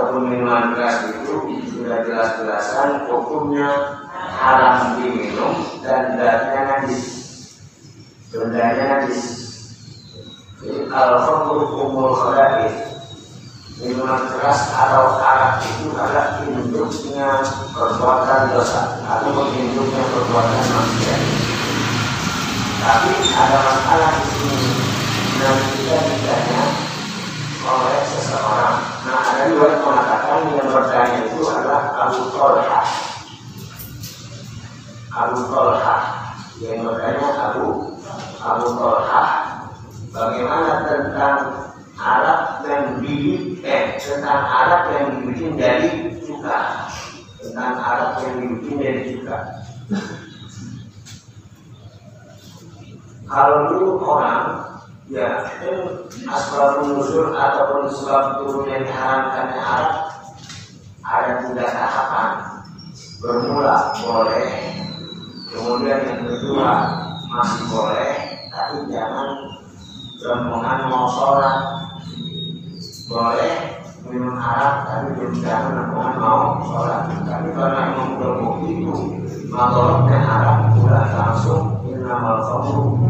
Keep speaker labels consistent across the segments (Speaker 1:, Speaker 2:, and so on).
Speaker 1: ataupun minuman keras itu sudah jelas-jelasan hukumnya haram diminum dan darahnya najis. Bendanya najis. Jadi al-khamru umul khaba'is minuman keras atau arak itu adalah induknya perbuatan dosa atau induknya perbuatan manusia. Tapi ada masalah di sini. Nanti kita oleh seseorang. Nah, ada dua yang mengatakan yang bertanya itu adalah Abu Tolha. Abu Tolha. Yang bertanya Abu Abu Tolha. Bagaimana tentang Arab yang dibikin eh, tentang Arab yang dibikin dari cuka tentang Arab yang dibikin dari cuka kalau dulu orang ya asbab nuzul ataupun sebab turunnya diharamkannya Arab ada tiga tahapan. Bermula boleh kemudian yang kedua masih boleh tapi jangan rombongan mau sholat. Boleh minum Arab tapi belum jangan rombongan mau sholat. Tapi karena memang belum itu maka Arab udah langsung innamal khamru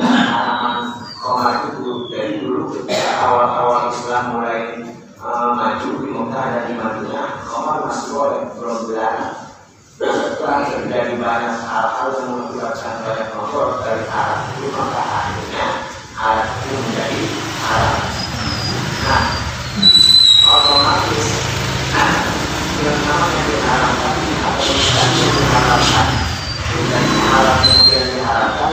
Speaker 1: penanaman khonar itu dari dulu ketika awal-awal Islam mulai uh, maju di Mekah dan di Madinah khonar masih boleh belum dilarang setelah terjadi banyak hal-hal yang mengakibatkan banyak motor dari arah itu maka akhirnya arah itu menjadi arah. Nah, otomatis yang namanya diharapkan atau bukan diharapkan bukan diharap kemudian diharapkan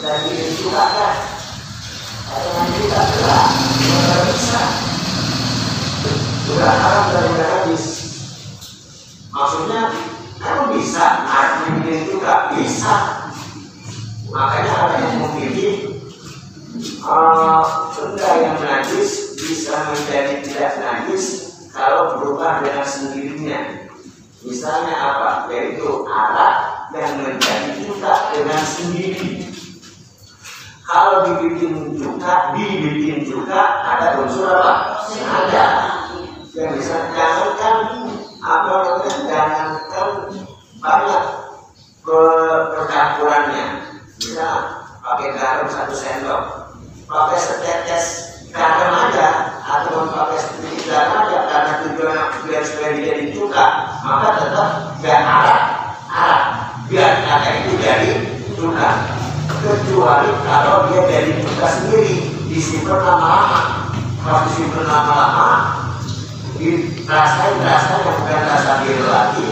Speaker 1: dari itu kan, karena kita telah sudah bisa, sudah haram sudah habis. Maksudnya, kamu bisa, artinya juga bisa. Makanya ada yang memilih uh, benda yang najis bisa menjadi tidak najis kalau berubah dengan sendirinya. Misalnya apa? Yaitu alat yang menjadi juga dengan sendiri. Kalau dibikin juga, dibikin juga ada unsur apa? Ada. Yang bisa jangankan apa namanya? Jangankan banyak percampurannya. Bisa pakai garam satu sendok, pakai setetes garam aja atau pakai sedikit garam aja karena tujuan biar supaya jadi cuka maka tetap gak arah arah biar kata itu jadi cuka kecuali kalau dia jadi cuka sendiri. Disimpan lama-lama. Kalau disimpan lama-lama dirasain rasanya bukan rasa bir lagi.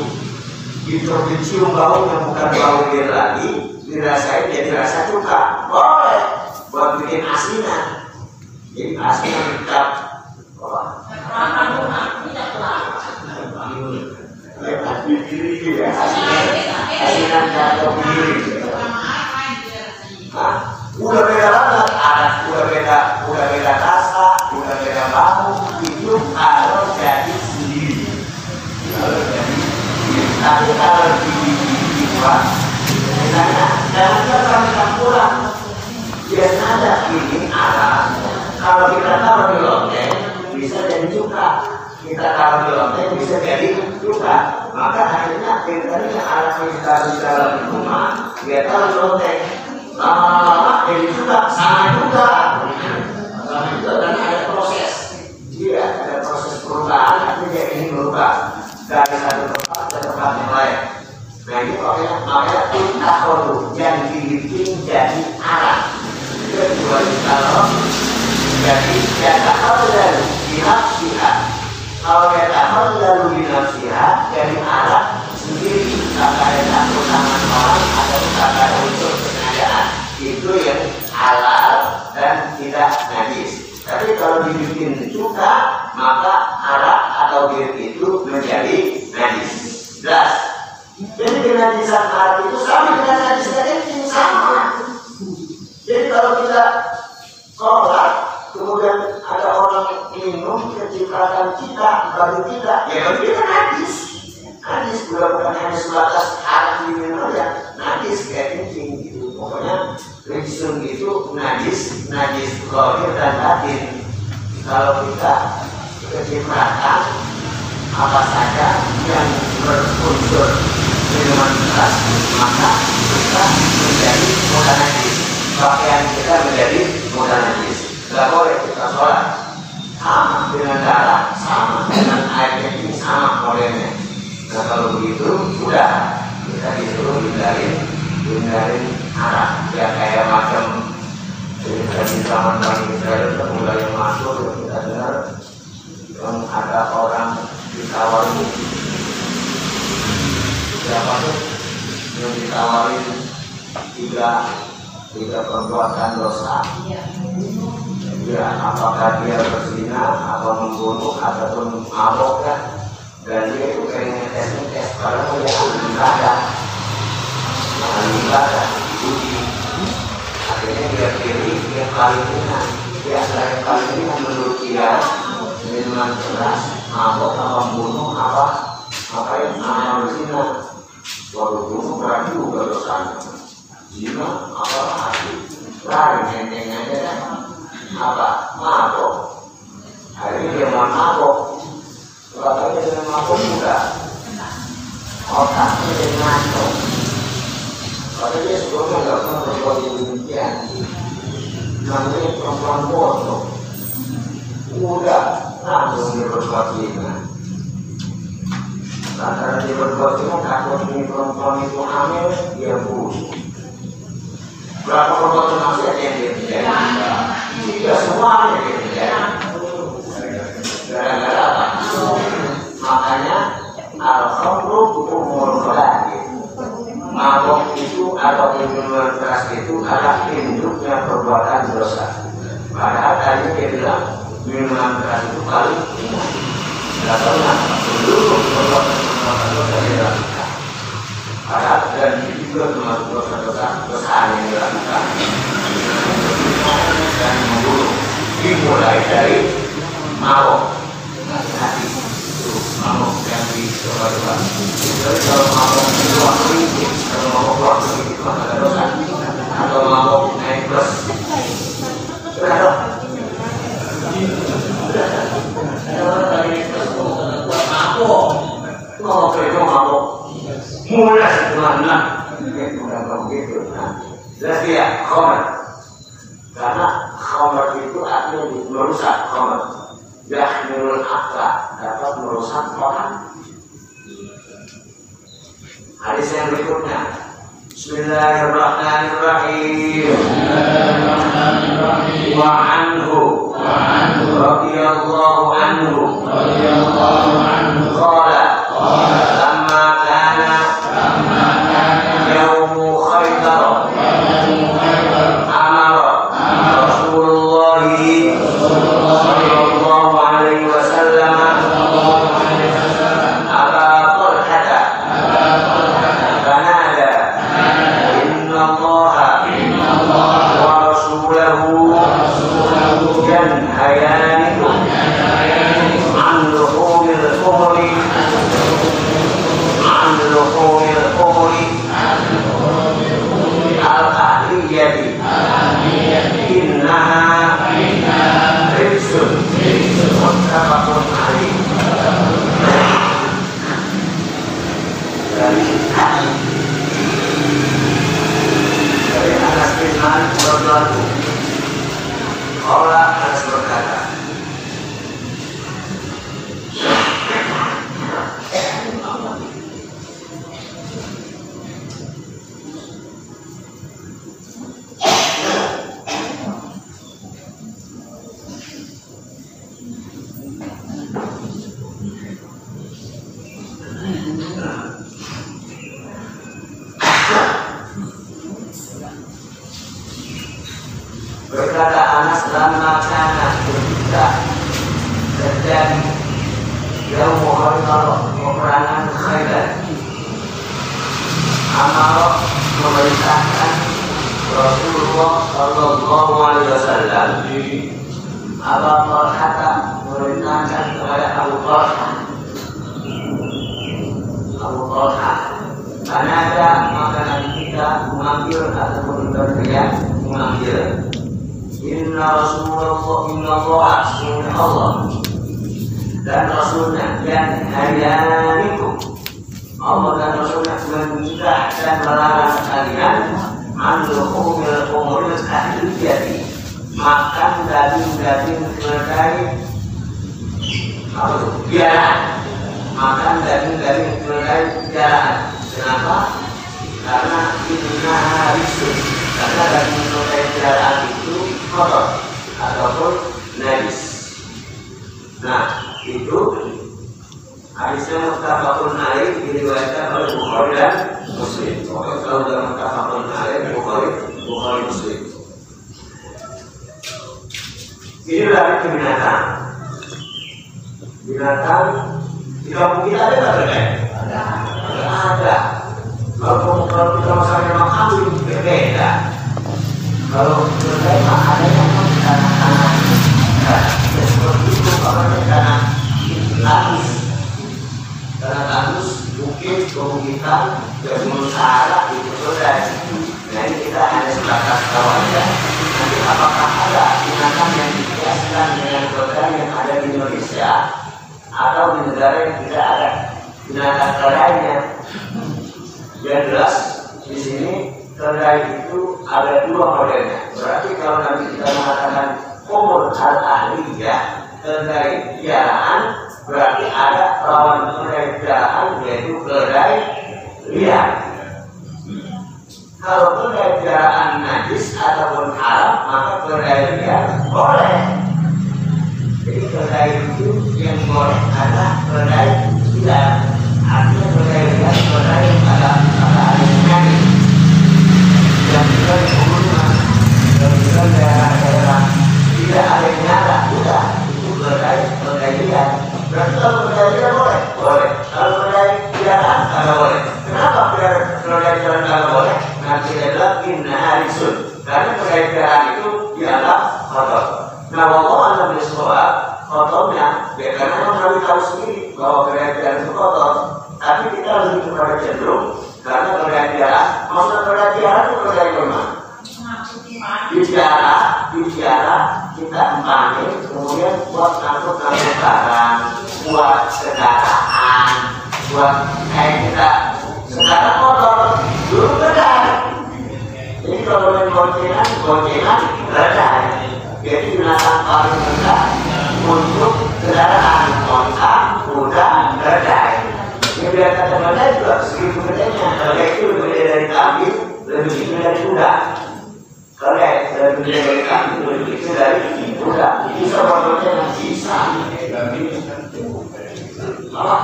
Speaker 1: Dicium bau yang bukan bau bir lagi dirasain jadi rasa cuka boleh buat bikin asinan. Jadi asinan tetap. Wah. Asinan jatuh diri udah beda banget ada udah beda udah beda rasa udah beda bau itu kalau jadi sendiri. Tapi kalau dibuat. Misalnya jangan kita campuran biar ada ini arah kalau kita taruh di lonteng bisa jadi cuka. Kita taruh di lonteng bisa jadi cuka. Maka akhirnya kita ini arah kita di dalam rumah dia taruh di lonteng lama-lama jadi cuka sama juga. Sama juga. Dan ada proses. Iya berbuat dia berbuat ini. Perempuan itu hamil dia berapa perbuatan yang dia tidak dia minuman keras itu adalah induknya perbuatan dosa. Padahal tadi dia bilang minuman keras itu paling pernah seluruh perbuatan perbuatan dosa yang dilakukan padahal dan itu juga termasuk dosa-dosa besar yang dilakukan dan membunuh dimulai dari mabok hati itu yang dicoba-coba jadi kalau mabok itu waktu ini kalau mabok waktu itu ada dosa atau mabok naik sudah dong itu mabok mulai mana begitu dia khomer karena khomer itu artinya merusak khomer yahmilul akla dapat merusak orang hadis yang berikutnya. Bismillahirrahmanirrahim wa anhu radhiyallahu anhu qala Amen. Umur ahliyah keledai piaraan berarti ada lawan piaraan yaitu keledai liar. Kalau piaraan najis ataupun haram maka keledai liar boleh. Jadi keledai itu yang boleh adalah keledai liar. Artinya keledai liar keledai yang ada pada airnya yang juga di pegunungan yang juga daerah-daerah tidak ada yang nyala, udah itu keledai liar. Berarti kalau liar boleh, boleh. Kalau keledai piaraan tidak boleh. Kenapa piaraan tidak boleh? Nanti adalah inna harisun. Karena piaraan itu dianggap kotor. Nah, Allah alam bisawab kotornya, ya karena kami tahu sendiri bahwa piaraan itu kotor. Tapi kita lebih kepada cenderung karena piaraan, maksudnya piaraan itu keledai rumah bicara bicara kita empangi kemudian buat ngangkut ngangkut barang buat kendaraan buat kayak kita. Sekarang motor dulu benar. Jadi kalau main goncengan goncengan rendah jadi binatang paling rendah untuk kendaraan onta kuda rendah ini kata rendah juga segitu gedenya kalau itu lebih dari kambing lebih dari kuda karena lebih dari dari udah bisa motornya yang bisa apa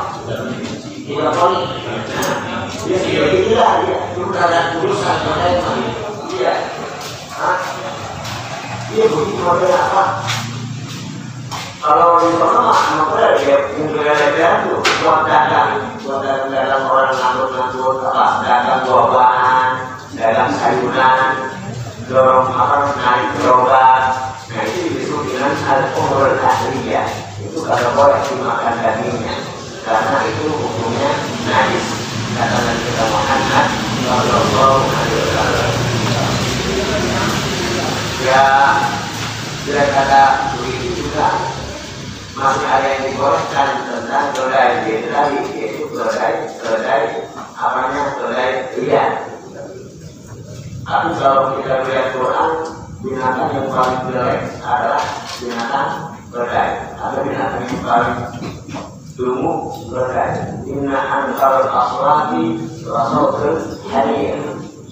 Speaker 1: udah kali dia seperti itulah dia itu ada mereka ah dia begitu model apa kalau di mah model dia ada jatuh buat dagang buat dagang dagang orang ngangkut apa dagang buah-buahan dagang sayuran dorong apa naik gerobak nah itu disebut dengan al-umur ahliyah itu kalau boleh dimakan dagingnya karena itu hukumnya najis kata Nabi kita Muhammad Sallallahu Alaihi Wasallam ya bila kata begitu juga masih ada yang dibolehkan tentang keledai yaitu tadi yaitu keledai keledai apanya keledai liar tapi kalau kita lihat Quran, binatang yang paling jelek adalah binatang berdai. Atau binatang yang paling dungu berdai. Inna antal aswati rasul hadir.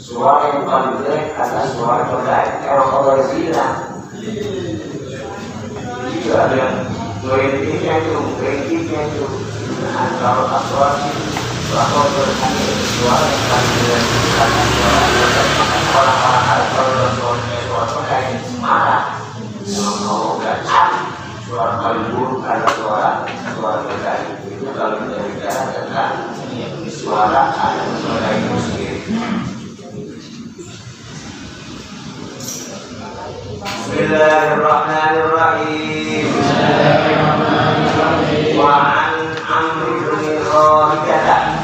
Speaker 1: Suara yang paling jelek adalah suara berdai. Kalau Allah zina, itu ada yang merintiknya itu, merintiknya itu. Inna antal aswati Bismillahirrahmanirrahim. Bismillahirrahmanirrahim. Wa an amru min khawatir.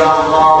Speaker 1: الله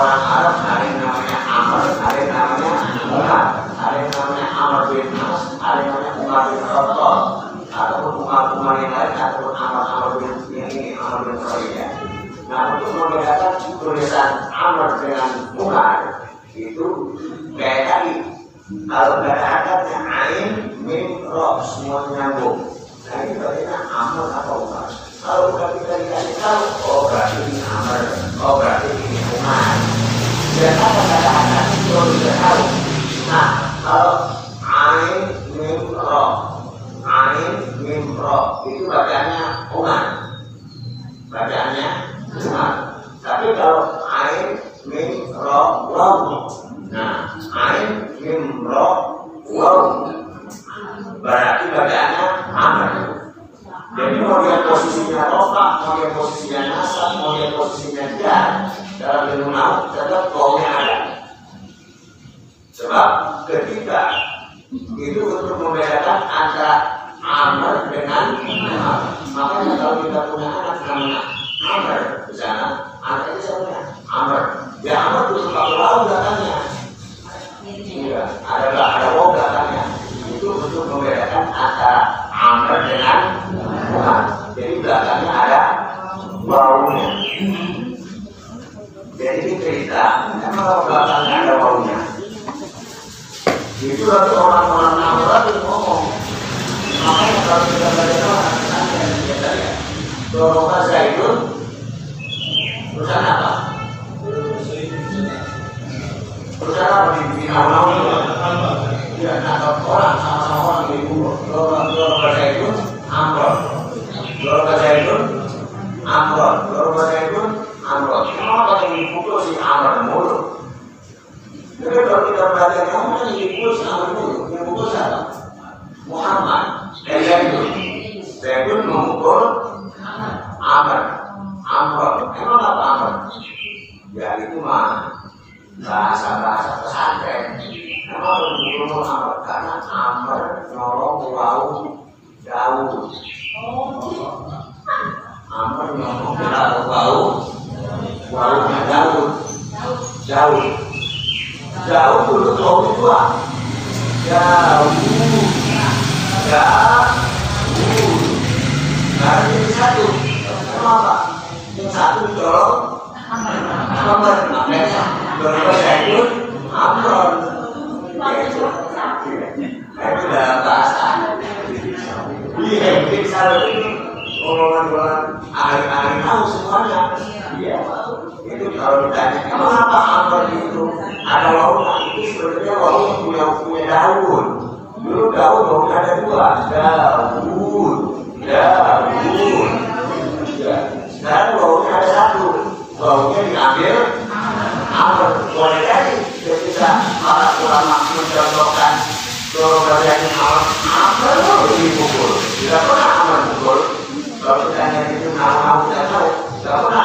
Speaker 1: 好了好了好。jauh. Daud, Daud, Daud dulu kaum tua, Daud, Daud, Daud ini satu, kenapa? Yang satu dorong, nomor dorong jauh amron, itu, itu dalam bahasa. Orang-orang tahu semuanya dia. Itu kalau ditanya kenapa anggur itu ada lauknya itu sebenarnya lauk punya punya daun dulu daun daun ada dua daun daun ya sekarang lauknya ada satu. Lauknya diambil anggur boleh jadi ketika para ulama mencontohkan kalau kalian anggur itu dipukul tidak pernah anggur dipukul kalau ditanya itu nama-nama tidak tahu tidak pernah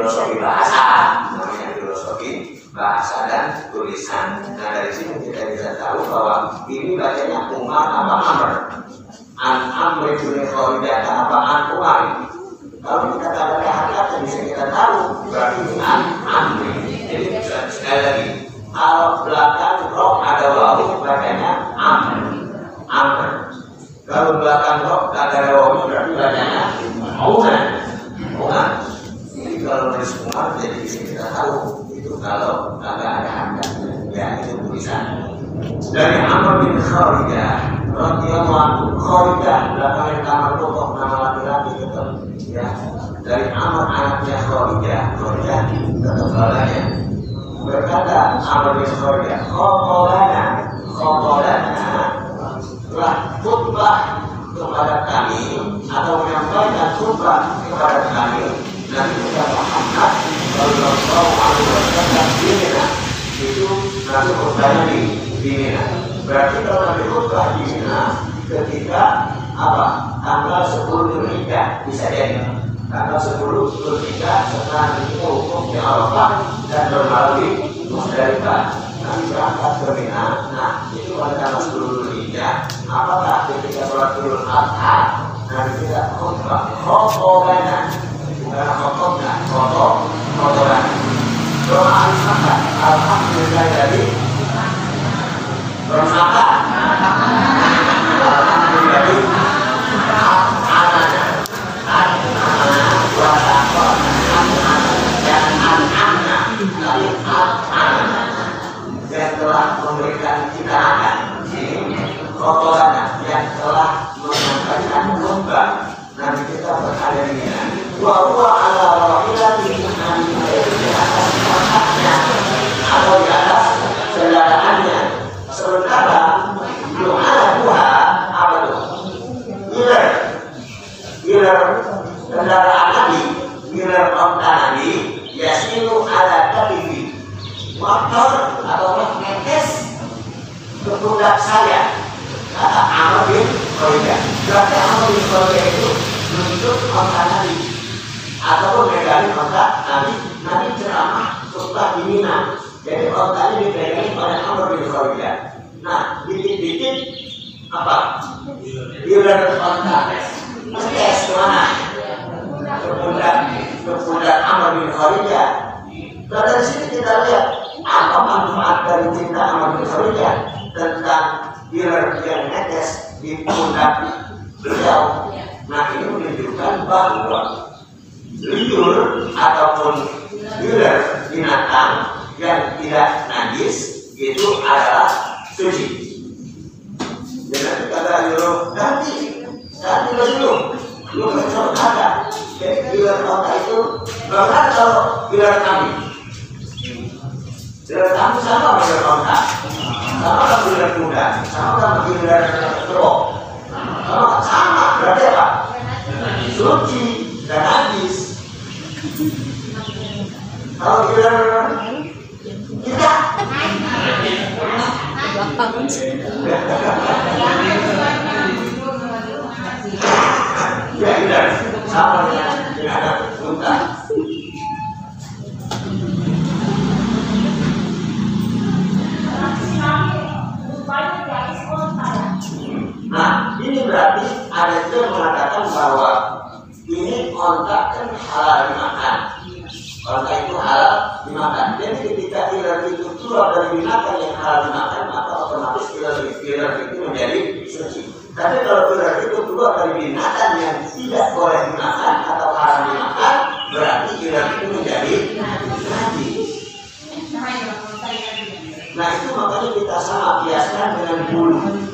Speaker 1: filosofi bahasa. Namanya filosofi bahasa dan tulisan. Nah dari sini kita bisa tahu bahwa Ini bacanya Umar apa Amr. An Amr bin Khawidata apa An Umar. Kalau kita tanda kata bisa kita tahu Berarti An Amr. Jadi sekali lagi kalau belakang roh ada wawu bacanya amr. Amr. Kalau belakang roh ada wawu berarti bacanya ungan ungan kalau nulis ungan jadi kita tahu itu kalau agak ada harga ya itu tulisan dari Amr bin Kharijah radhiyallahu anhu. Kharijah belakangnya kamar tokoh nama laki-laki itu ya. Dari Amr anaknya Kharijah Kharijah ketebalannya berkata Amr bin Kharijah Khokolana Khokolana telah khutbah kepada kami atau menyampaikan khutbah kepada kami. Muhammad Sallallahu Alaihi di Mina itu Nabi khutbahnya di Mina berarti kalau khutbah di Mina ketika apa tanggal 10 Dzulhijjah bisa tanggal 10 Dzulhijjah setelah itu hukum di Arafah dan di berangkat ke. Nah, itu tanggal 10 Dzulhijjah. Apakah ketika sholat Idul Adha nanti kita khutbah khotobana bukan khotobna khotob khotoban doa alhamdulillah dari alhamdulillah telah memberikan kita akan kotorannya Nah, ini berarti ada yang mengatakan bahwa ini kontak kan halal. menjadi suci. Tapi kalau sudah itu dua kali binatang yang tidak boleh dimakan atau haram dimakan, berarti kira itu menjadi najis. Nah itu makanya kita sama biasa dengan bulu.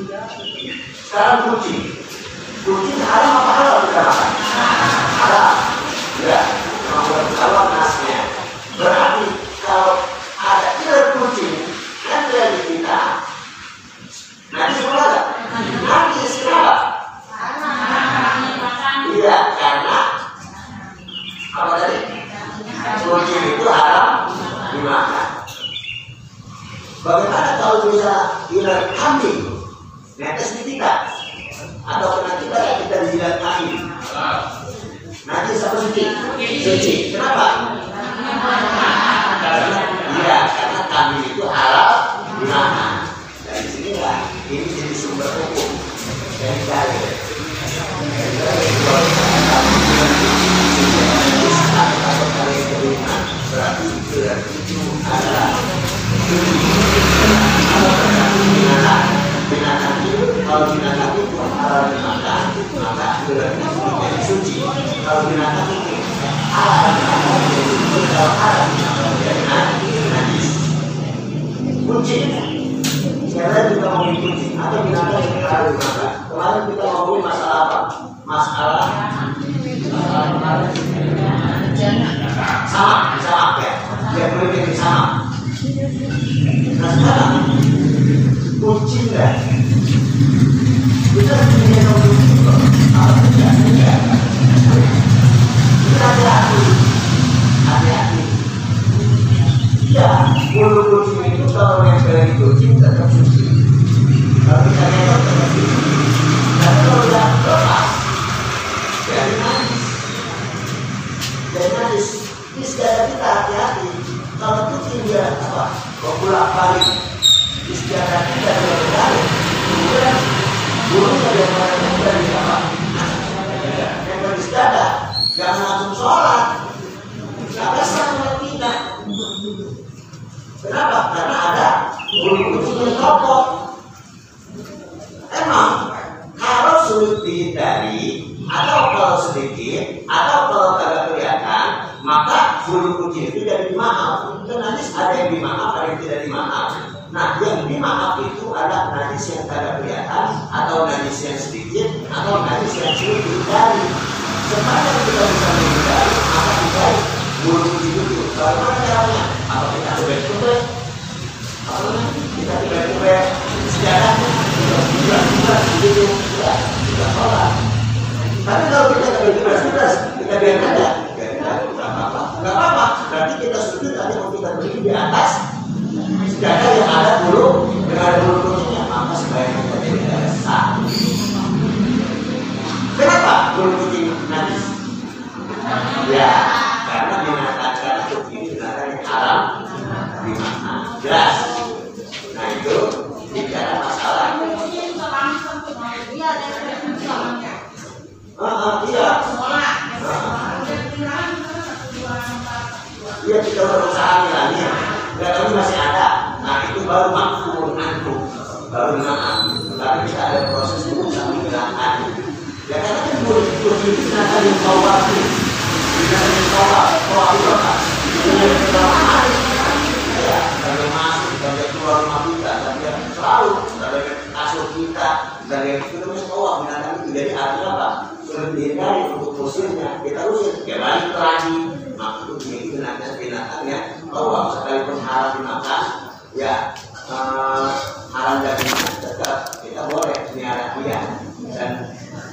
Speaker 1: dan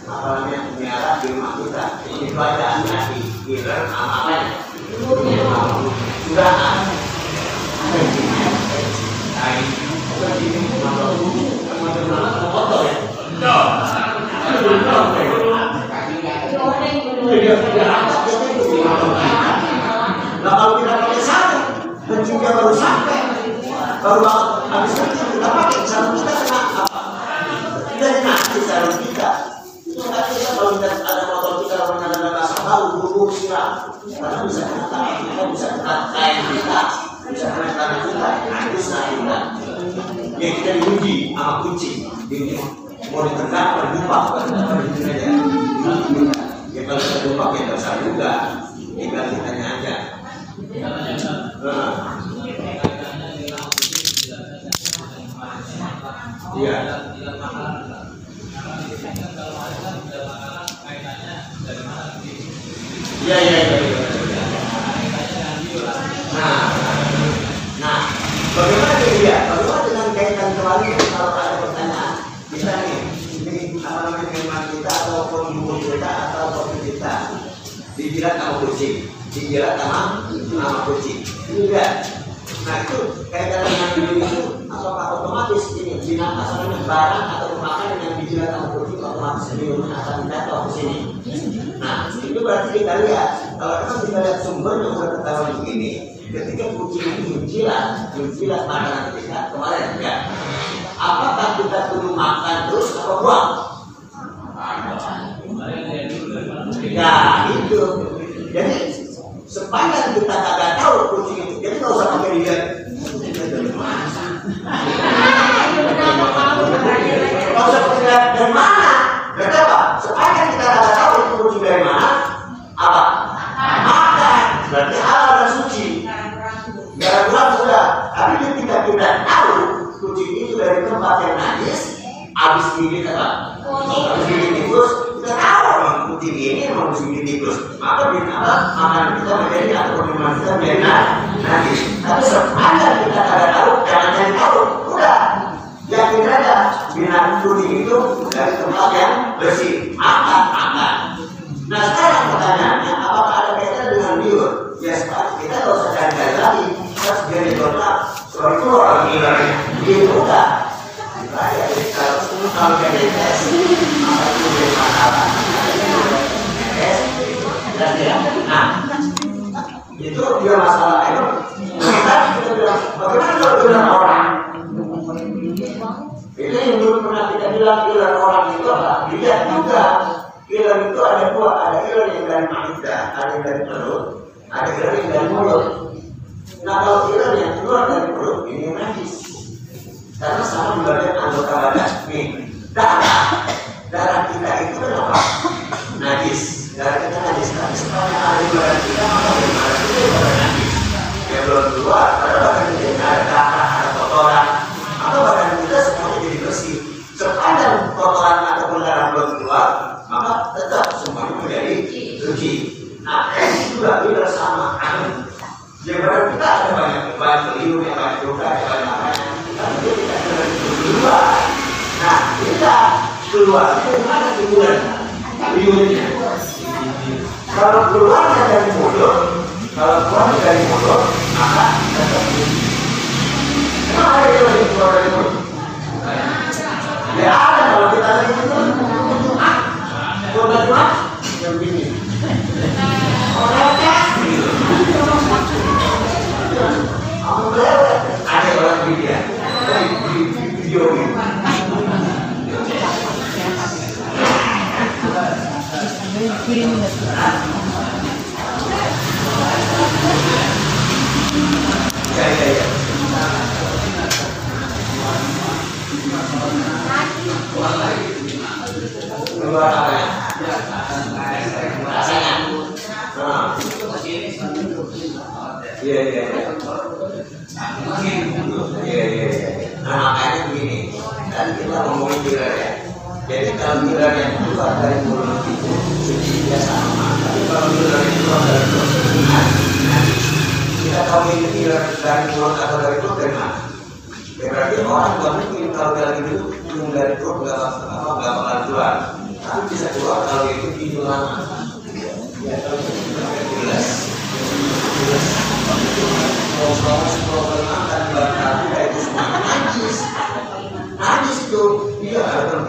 Speaker 1: amalan yang menyala di rumah kita ini bacaannya di gilir amalan ya? sudah Nah kalau tidak pakai sarung, baru sampai, baru habis kerja. dalam kita. Itu nggak kita kalau kita ada motor kita kalau ada rasa tahu dulu siram. Karena bisa kena kita, bisa kita kaya kita, bisa kena tangan kita, harus kita. Ya kita diuji sama kucing, diuji. Mau ditendang, bergumpak, bergumpak, Ya kalau kita gumpak kita bisa juga. Tinggal kita nyanyi Iya. Iya iya iya. Nah, nah, bagaimana dia? Bagaimana dengan kaitan kembali kalau ada pertanyaan? Bisa nih, ini apa namanya firman kita ataupun buku kita atau kopi kita dijilat sama kucing, dijilat sama sama kucing. Enggak. Nah itu kaitan dengan apakah otomatis ini binatang asalnya barang atau makanan yang dijilat sama kucing otomatis minum akan jatuh ke sini? Nah, itu berarti kita lihat kalau kita kita lihat sumbernya udah ketahuan begini, ketika kucing ini menjilat, menjilat makanan kita kemarin ya, apakah kita perlu makan terus atau buang? Ya itu. Jadi sepanjang kita kagak tahu kucing itu, jadi nggak usah pakai. Nggak usah pakai dari mana? Berarti apa? Sepanjang kita kagak tahu itu kucing dari mana, apa? Makan. Berarti halal dan suci. Gak kurang sudah. Tapi ketika kita tahu kucing itu dari tempat yang najis, habis gigit apa? Habis gigit tikus, kita tahu memang kucing ini habis gigit tikus. Maka apa? Makanan kita menjadi atau minuman kita menjadi najis. Tapi sepanjang kita kagak tahu, jangan cari tahu. Udah, yakin aja binatang kucing itu dari tempat yang bersih makan makan nah sekarang pertanyaannya apakah ada kaitan dengan liur ya sekarang kita nggak usah cari-cari lagi terus jadi kota soal itu orang gila dia kalau kalau lagi duduk minum dari perut nggak bakalan keluar. Tapi bisa keluar kalau itu lama. Ya itu jelas. Jelas. Problem makan di belakang itu semua najis. Najis itu dia ada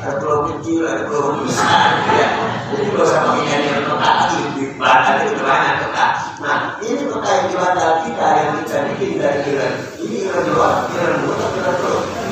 Speaker 1: ada pulau kecil, ada pulau besar, ya. Jadi kalau sama ini yang peka di itu. Nah ini yang di badan kita yang kita bikin dari. Ini ini kiran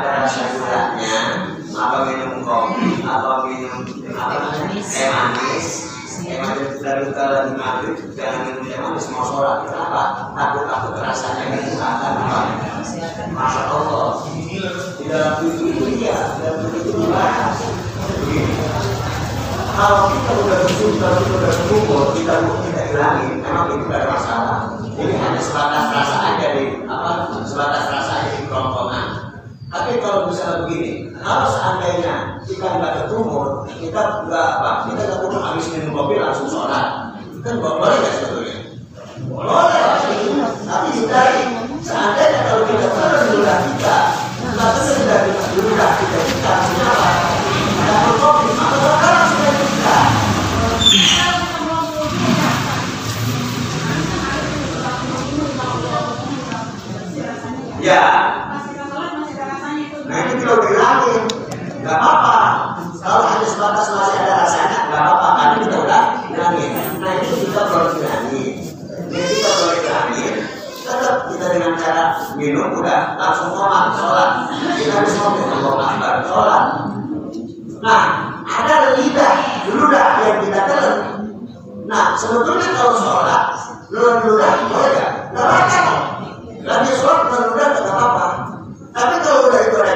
Speaker 2: ada rasa gulanya apa minum kopi apa minum apa teh manis teh manis dari kalau maghrib jangan minum teh manis mau sholat kenapa takut takut rasanya itu akan apa masya Allah di dalam itu itu iya dalam itu dibahas kalau kita udah bersyukur, kalau kita udah bersyukur, kita kita hilangin, memang itu gak ada masalah. Ini hanya sebatas rasa aja di apa? Sebatas rasa di kerongkongan. Tapi kalau misalnya begini, kalau seandainya kita nggak ketumur, kita nggak apa? Kita nggak perlu habis minum kopi langsung sholat. Kan boleh nggak sebetulnya? Boleh. Tapi hindari. Seandainya kalau kita terus ludah kita, kita ludah kita kita kenapa? Kita kopi, sudah kita. Ya, nggak apa-apa. Kalau hanya sebatas masih ada rasanya, nggak apa-apa. Karena kita udah. Nah itu kita boleh hilangin. Ini kita boleh. Tetap kita dengan cara minum udah langsung sholat, sholat. Kita harus ngomong sholat. Nah ada lidah, ludah yang kita telan. Nah sebetulnya kalau sholat, ludah boleh nggak? Nggak. Lagi sholat ludah nggak apa-apa.
Speaker 1: Tapi kalau udah itu ada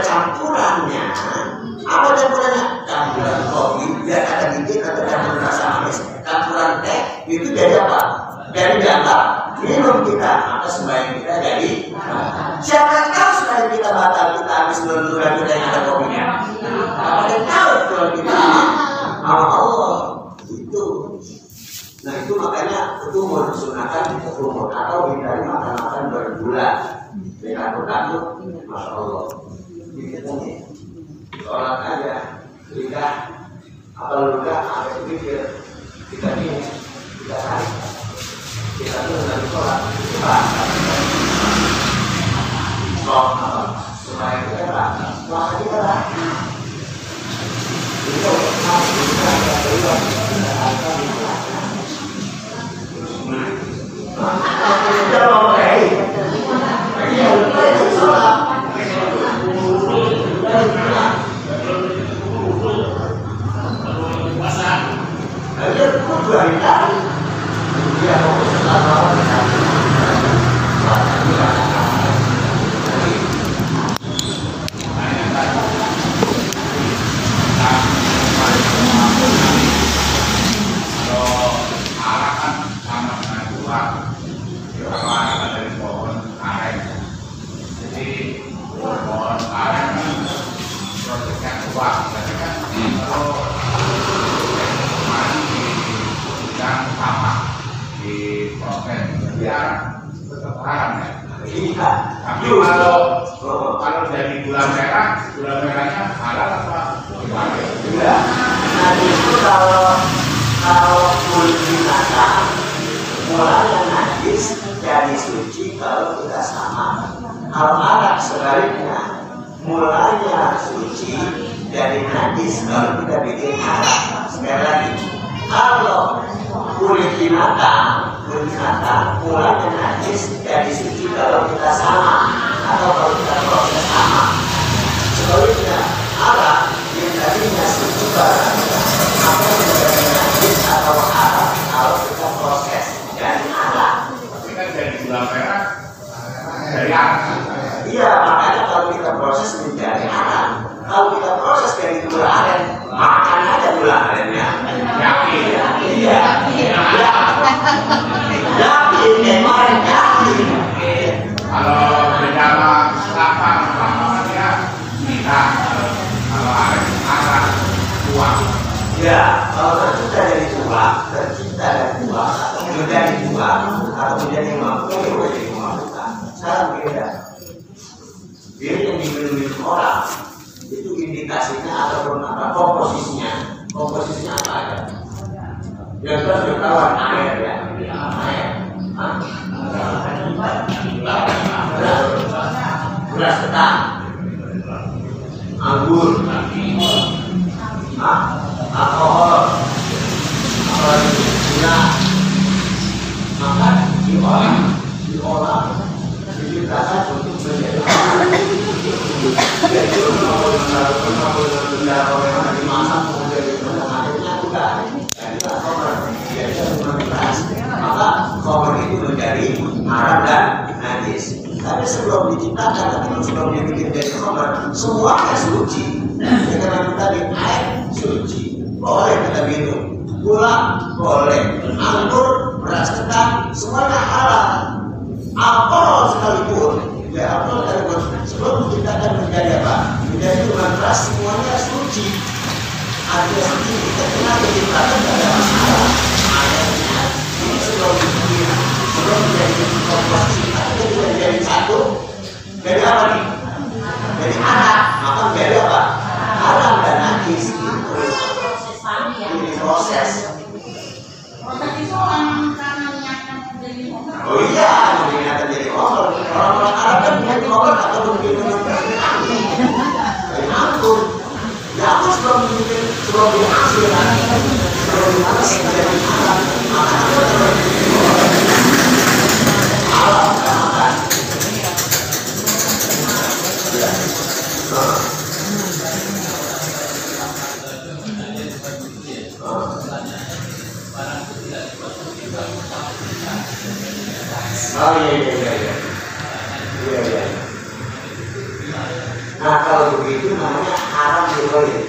Speaker 1: begitu namanya haram diroyin.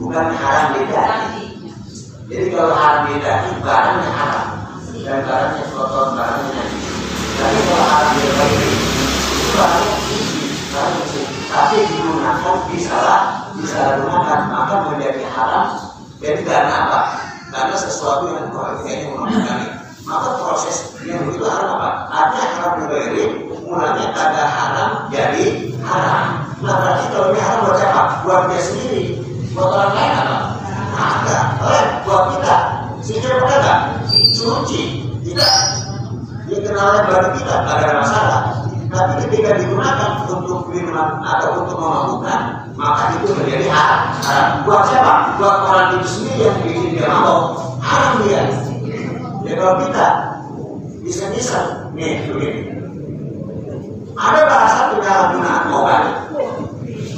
Speaker 1: Bukan haram lidah. Jadi kalau haram lidah itu barangnya haram dan barangnya kotor barangnya najis. Tapi kalau haram diroyin itu barangnya suci, barangnya suci. Tapi digunakan disalah disalahgunakan maka menjadi haram. Jadi karena apa? Karena sesuatu yang kayaknya menggunakan maka proses yang begitu haram apa? Artinya haram dibayari, mulanya kata haram jadi haram. Nah berarti kalau ini haram buat siapa? Buat dia sendiri. Buat orang lain apa? Ada. Eh, buat kita. Sehingga apa enggak? Suci. Tidak. Dia kenalnya bagi kita, tidak ada masalah. Tapi ketika digunakan untuk minuman atau untuk memabukkan, maka itu menjadi haram. haram. Buat siapa? Buat orang itu sendiri yang bikin dia mabok. Haram dia. Ya kalau kita bisa-bisa nih begini. Ada bahasa penyalahgunaan obat.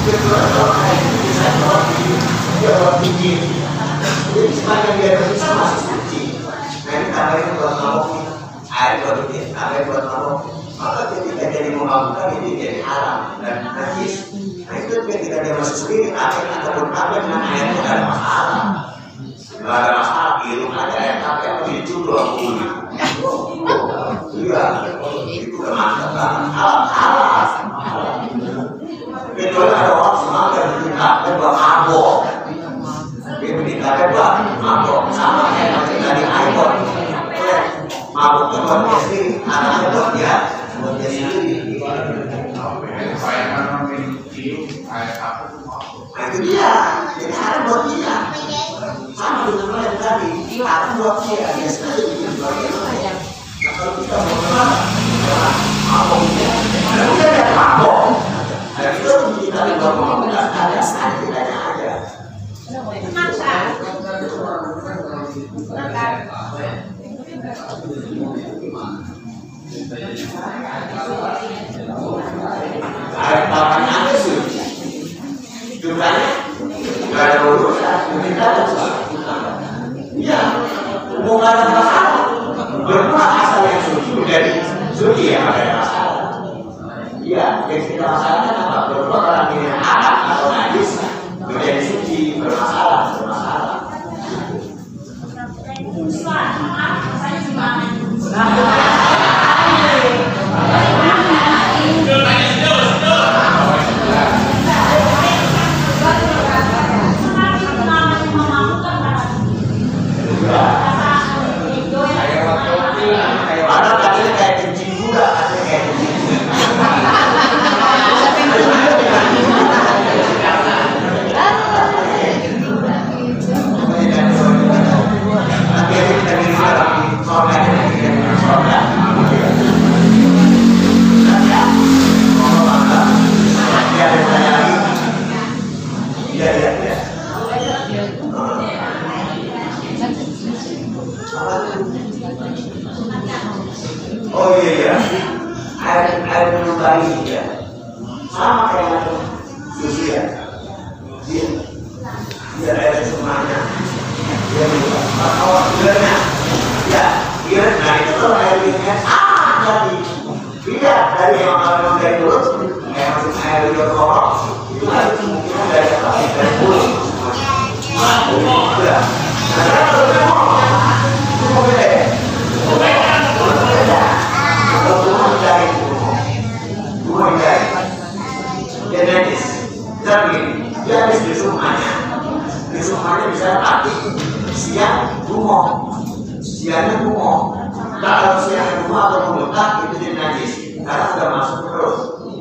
Speaker 1: juga kedua orang ini bisa jawab di jawab tinggi. Jadi semakin dia berbisa masih suci. Nah ini tambahin buat mabuk. Air buat ini, tambahin buat mabuk. Maka ketika jadi memabukkan ini jadi haram dan najis. Itu ketika dia masih sendiri kafir ataupun airnya tidak ada masalah. Tidak ada masalah, air kafir apa itu dua puluh. Iya, itu kemantap halal halal. Ada orang semangat yang kafir buat kafir buat. Sama kayak dari. Maboknya buat dia sendiri, anaknya dia, buat dia sendiri.
Speaker 3: kan itu
Speaker 1: Nah itu dia, jadi haram buat dia. Silakan buat dia, dia bikin buat dia. Nah ya. Ada. Kita tidak mau ada saat.
Speaker 4: Maksa.
Speaker 1: Ada ada Iya, masalah. Asal yang suci menjadi suci ya ada masalah. Iya, kita masalahkan apa? Orang ini anak atau najis menjadi suci bermasalah bermasalah. Ada Oh iya iya, air air minum bayi ya, sama kayak susu ya, dia dia air semuanya, dia minum. Kalau gilanya, ya? Dia nah itu kalau air minumnya ah jadi dia dari yang kalau dari mulut kayak masuk air minum korok itu kan kemungkinan dari apa dari mulut. Nah, ya. Nah, kalau siang rumah siangnya nah kalau siang rumah atau memutar itu dia najis. Karena sudah masuk perut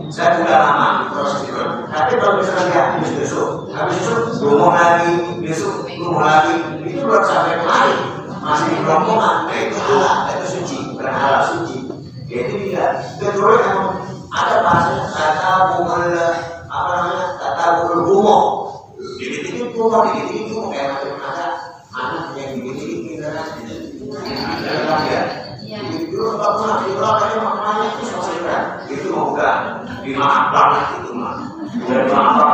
Speaker 1: saya sudah lama proses itu. Tapi kalau misalnya dia habis besok habis besok rumah lagi besok rumah lagi. Itu belum sampai kemari masih di rombongan. Nah itu halal. Itu suci. Berhalal suci. Jadi dia. Kedua yang ada bahasa kata bumel apa namanya kata gumo dikit dikit gumo dikit dimaaf banget itu mah dimaaf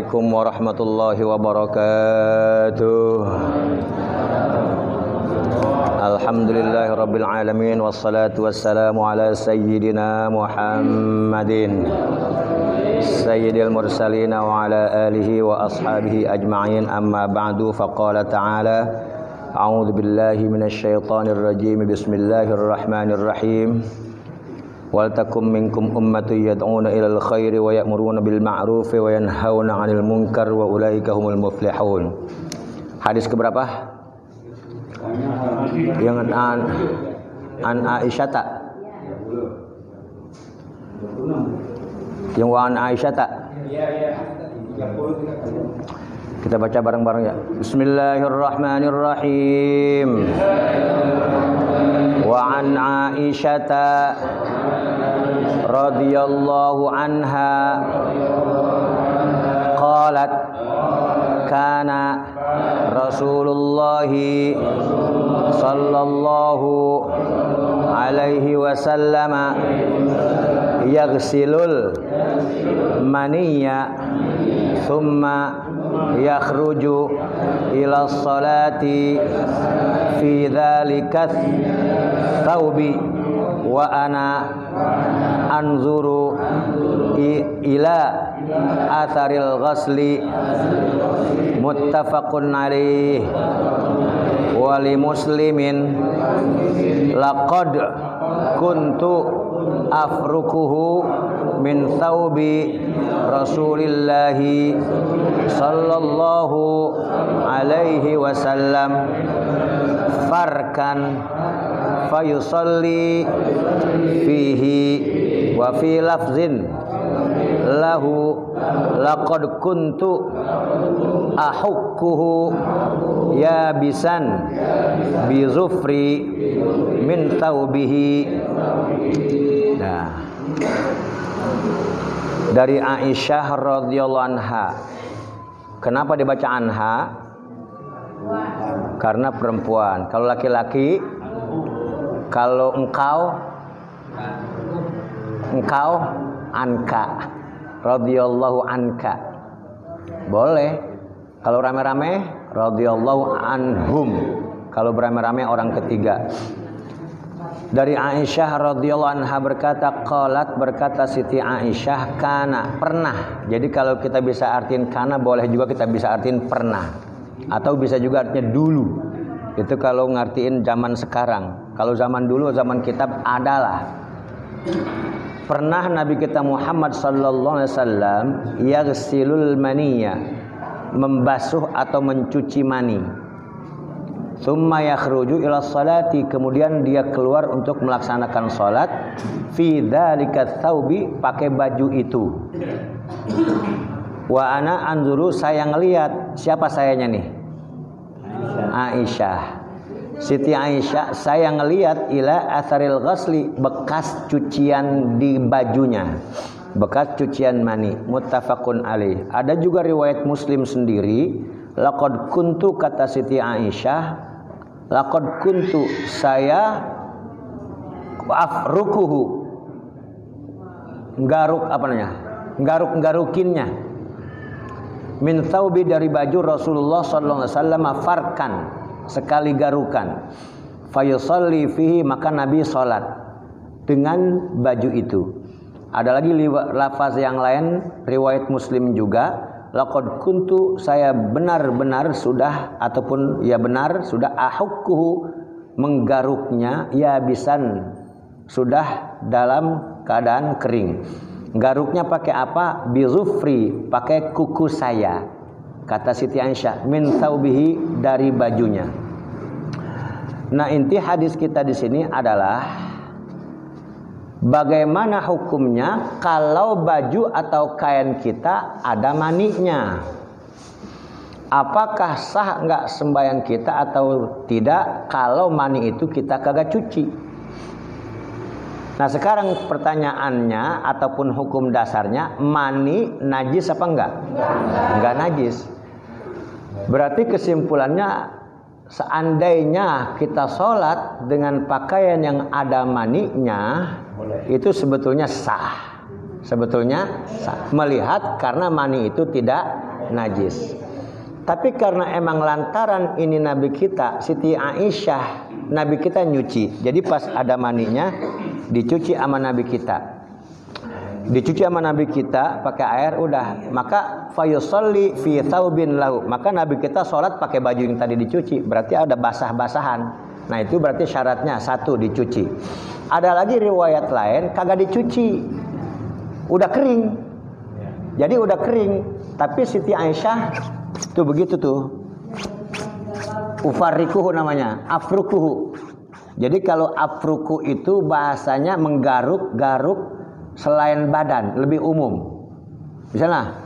Speaker 5: عليكم ورحمة الله وبركاته. الحمد لله رب العالمين والصلاة والسلام على سيدنا محمد سيد المرسلين وعلى آله وأصحابه أجمعين. أما بعد فقال تعالى أعوذ بالله من الشيطان الرجيم. بسم الله الرحمن الرحيم. wal takum minkum ummatu yad'una ilal khairi wa ya'muruna bil ma'rufi wa
Speaker 1: yanhauna 'anil munkar wa ulaika humul muflihun. Hadis keberapa? Yang an an Aisyah tak? Yang an Aisyah tak? Kita baca bareng-bareng ya. Bismillahirrahmanirrahim. Wa an Aisyah radhiyallahu anha qalat kana Rasulullah sallallahu alaihi wasallam yaghsilul maniyya thumma yakhruju ila salati fi dhalika thawbi wa ana anzuru ila atharil ghasli muttafaqun alaih wali muslimin laqad kuntu afrukuhu min thawbi rasulillahi sallallahu alaihi wasallam farkan fayusalli fihi wa fi lafzin lahu laqad kuntu ahukkuhu ya bisan bi zufri min taubihi nah dari Aisyah radhiyallahu anha. Kenapa dibaca anha? Karena perempuan. Kalau laki-laki, kalau engkau, engkau anka, radhiyallahu anka. Boleh. Kalau rame-rame, radhiyallahu anhum. Kalau beramai-ramai orang ketiga. Dari Aisyah radhiyallahu anha berkata qalat berkata Siti Aisyah kana pernah. Jadi kalau kita bisa artiin kana boleh juga kita bisa artiin pernah. Atau bisa juga artinya dulu. Itu kalau ngartiin zaman sekarang. Kalau zaman dulu zaman kitab adalah pernah Nabi kita Muhammad sallallahu alaihi wasallam yaghsilul maniyya membasuh atau mencuci mani Summa yakhruju ila salati kemudian dia keluar untuk melaksanakan salat fi dzalika tsaubi pakai baju itu. Wa ana anzuru saya ngelihat siapa sayanya nih? Aisyah. Siti Aisyah saya ngelihat ila atharil ghasli bekas cucian di bajunya. Bekas cucian mani muttafaqun alaih. Ada juga riwayat Muslim sendiri laqad kuntu kata Siti Aisyah Lakod kuntu saya afrukuhu garuk apa namanya garuk garukinnya min thawbi dari baju Rasulullah sallallahu alaihi wasallam farkan sekali garukan fayusalli fihi maka Nabi salat dengan baju itu ada lagi lafaz yang lain riwayat Muslim juga laqad kuntu saya benar-benar sudah ataupun ya benar sudah ahukkuhu menggaruknya ya bisan sudah dalam keadaan kering. Garuknya pakai apa? Bizufri, pakai kuku saya. Kata Siti Aisyah, min taubihi dari bajunya. Nah, inti hadis kita di sini adalah Bagaimana hukumnya kalau baju atau kain kita ada maninya? Apakah sah nggak sembahyang kita atau tidak kalau mani itu kita kagak cuci? Nah sekarang pertanyaannya ataupun hukum dasarnya mani najis apa enggak? Enggak najis. Berarti kesimpulannya seandainya kita sholat dengan pakaian yang ada maninya itu sebetulnya sah. Sebetulnya sah. Melihat karena mani itu tidak najis. Tapi karena emang lantaran ini Nabi kita, Siti Aisyah, Nabi kita nyuci. Jadi pas ada maninya, dicuci sama Nabi kita. Dicuci sama Nabi kita pakai air udah. Maka fayusalli fi thawbin lahu. Maka Nabi kita sholat pakai baju yang tadi dicuci. Berarti ada basah-basahan. Nah itu berarti syaratnya satu dicuci. Ada lagi riwayat lain kagak dicuci. Udah kering. Jadi udah kering. Tapi Siti Aisyah tuh begitu tuh. Ufarikuhu namanya, afrukuhu. Jadi kalau afruku itu bahasanya menggaruk-garuk selain badan, lebih umum. Misalnya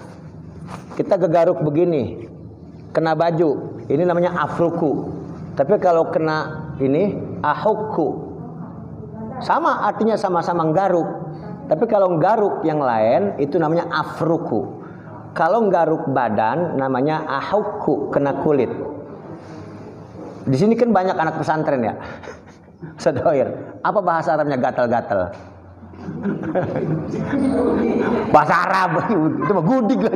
Speaker 1: kita gegaruk begini, kena baju, ini namanya afruku. Tapi kalau kena ini ahukku, sama artinya sama-sama garuk. Tapi kalau garuk yang lain itu namanya afruku. Kalau garuk badan namanya ahukku, kena kulit. Di sini kan banyak anak pesantren ya. Sedoir. Apa bahasa Arabnya gatal-gatal? Bahasa Arab itu mah gudik lah.